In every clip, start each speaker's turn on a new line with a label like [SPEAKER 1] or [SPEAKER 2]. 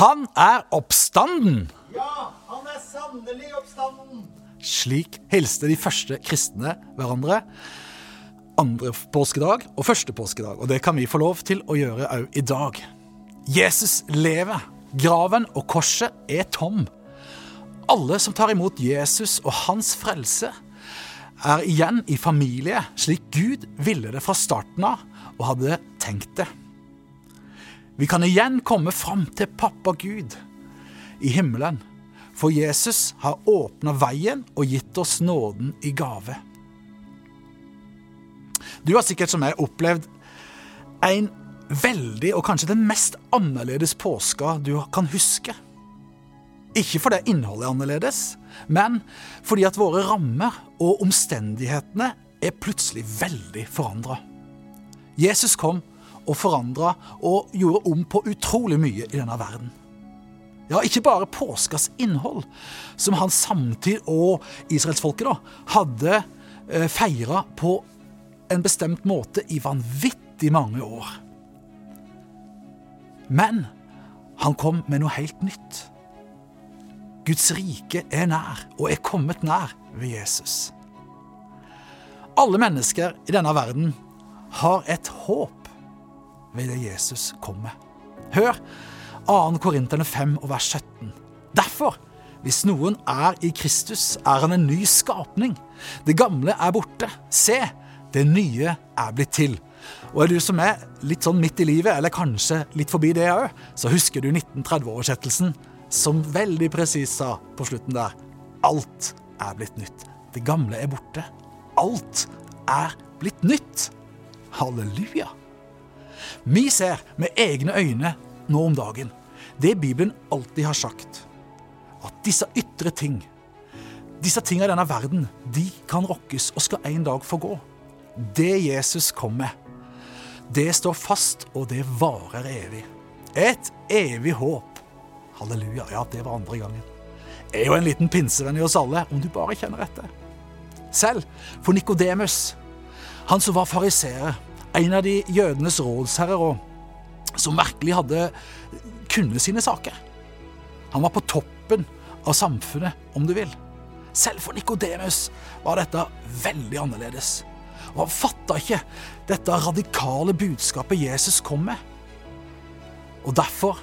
[SPEAKER 1] Han er oppstanden!
[SPEAKER 2] Ja, han er sannelig oppstanden.
[SPEAKER 1] Slik hilste de første kristne hverandre andre påskedag og første påskedag. Og det kan vi få lov til å gjøre òg i dag. Jesus lever. Graven og korset er tom. Alle som tar imot Jesus og hans frelse, er igjen i familie, slik Gud ville det fra starten av og hadde tenkt det. Vi kan igjen komme fram til pappa Gud i himmelen, for Jesus har åpna veien og gitt oss nåden i gave. Du har sikkert som meg opplevd en veldig, og kanskje den mest annerledes påska du kan huske. Ikke fordi innholdet er annerledes, men fordi at våre rammer og omstendighetene er plutselig veldig forandra. Jesus kom og forandra og gjorde om på utrolig mye i denne verden. Ja, ikke bare påskas innhold, som han samtid og israelsfolket da, hadde eh, feira på en bestemt måte i vanvittig mange år. Men han kom med noe helt nytt. Guds rike er nær, og er kommet nær ved Jesus. Alle mennesker i denne verden har et håp ved det Jesus kom med. Hør 2. Korinterne 5 og vers 17. Derfor, hvis noen er i Kristus, er han en ny skapning. Det gamle er borte. Se, det nye er blitt til. Og er du som er litt sånn midt i livet, eller kanskje litt forbi det òg, så husker du 1930-oversettelsen, som veldig presis sa på slutten der Alt er blitt nytt. Det gamle er borte. Alt er blitt nytt. Halleluja. Vi ser med egne øyne nå om dagen det Bibelen alltid har sagt, at disse ytre ting, disse tingene i denne verden, de kan rokkes og skal en dag få gå. Det Jesus kom med, det står fast, og det varer evig. Et evig håp. Halleluja. Ja, det var andre gangen. Er jo en liten pinsevenn i oss alle, om du bare kjenner etter. Selv for Nikodemus, han som var fariseer, en av de jødenes rådsherrer, og som virkelig hadde kunne sine saker. Han var på toppen av samfunnet, om du vil. Selv for Nikodemus var dette veldig annerledes. Og han fatta ikke dette radikale budskapet Jesus kom med. Og derfor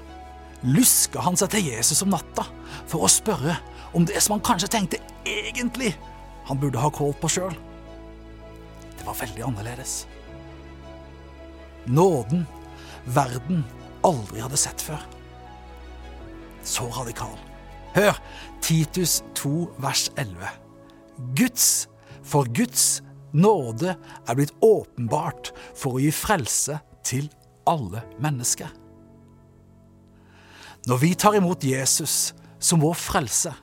[SPEAKER 1] luska han seg til Jesus om natta for å spørre om det som han kanskje tenkte egentlig han burde ha kålt på sjøl. Det var veldig annerledes. Nåden verden aldri hadde sett før. Så radikal. Hør Titus 2 vers 11. Guds, for Guds nåde er blitt åpenbart for å gi frelse til alle mennesker. Når vi tar imot Jesus som vår frelse,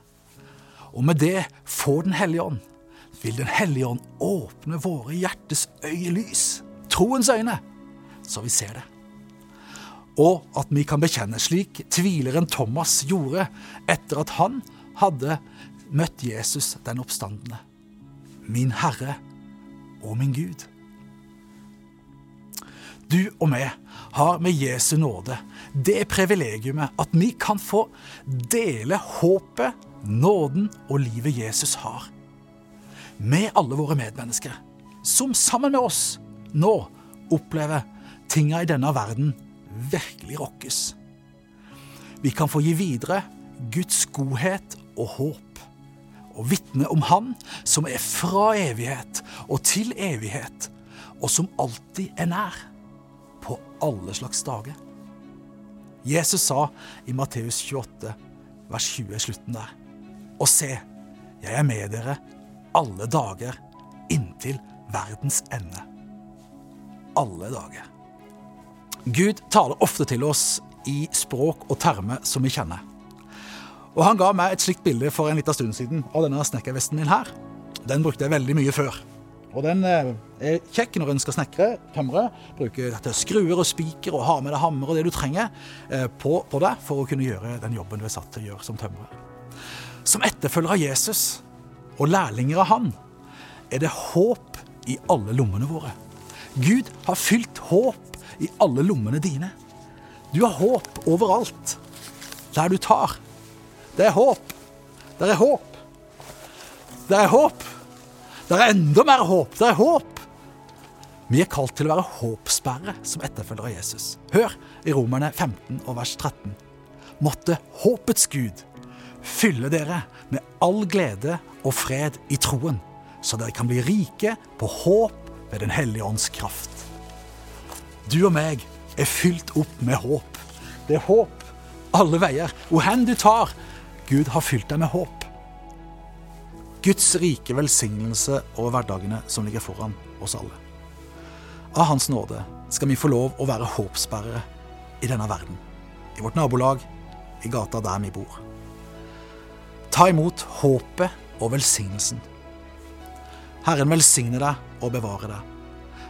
[SPEAKER 1] og med det får Den hellige ånd, vil Den hellige ånd åpne våre hjertes øyelys, troens øyne, så vi ser det. Og at vi kan bekjenne slik tvileren Thomas gjorde etter at han hadde møtt Jesus den oppstandende. Min Herre og min Gud. Du og vi har med Jesu nåde det privilegiumet at vi kan få dele håpet, nåden og livet Jesus har. Med alle våre medmennesker, som sammen med oss nå opplever tinga i denne verden virkelig rokkes. Vi kan få gi videre Guds godhet og håp, og vitne om Han som er fra evighet og til evighet, og som alltid er nær, på alle slags dager. Jesus sa i Matteus 28, vers 20, slutten der, Og se, jeg er med dere alle dager inntil verdens ende. Alle dager. Gud taler ofte til oss i språk og termer som vi kjenner. Og Han ga meg et slikt bilde for en liten stund siden av denne snekkervesten min her. Den brukte jeg veldig mye før. Og den eh, er kjekk når en skal snekre, tømre. Bruke skruer og spiker og ha med deg hammer og det du trenger eh, på, på deg for å kunne gjøre den jobben du er satt til å gjøre som tømrer. Som etterfølger av Jesus og lærlinger av han, er det håp i alle lommene våre. Gud har fylt håp i alle lommene dine. Du har håp overalt.
[SPEAKER 3] der du tar. Det er håp. Det er håp. Det er håp. Det er enda mer håp. Det er håp. Vi er kalt til å være håpsbærere som etterfølger av Jesus. Hør i Romerne 15 og vers 13. Måtte håpets Gud fylle dere med all glede og fred i troen, så dere kan bli rike på håp ved Den hellige ånds kraft. Du og meg er fylt opp med håp. Det er håp alle veier. Hvor hen du tar, Gud har fylt deg med håp. Guds rike velsignelse over hverdagene som ligger foran oss alle. Av Hans nåde skal vi få lov å være håpsbærere i denne verden. I vårt nabolag, i gata der vi bor. Ta imot håpet og velsignelsen. Herren velsigne deg og bevare deg.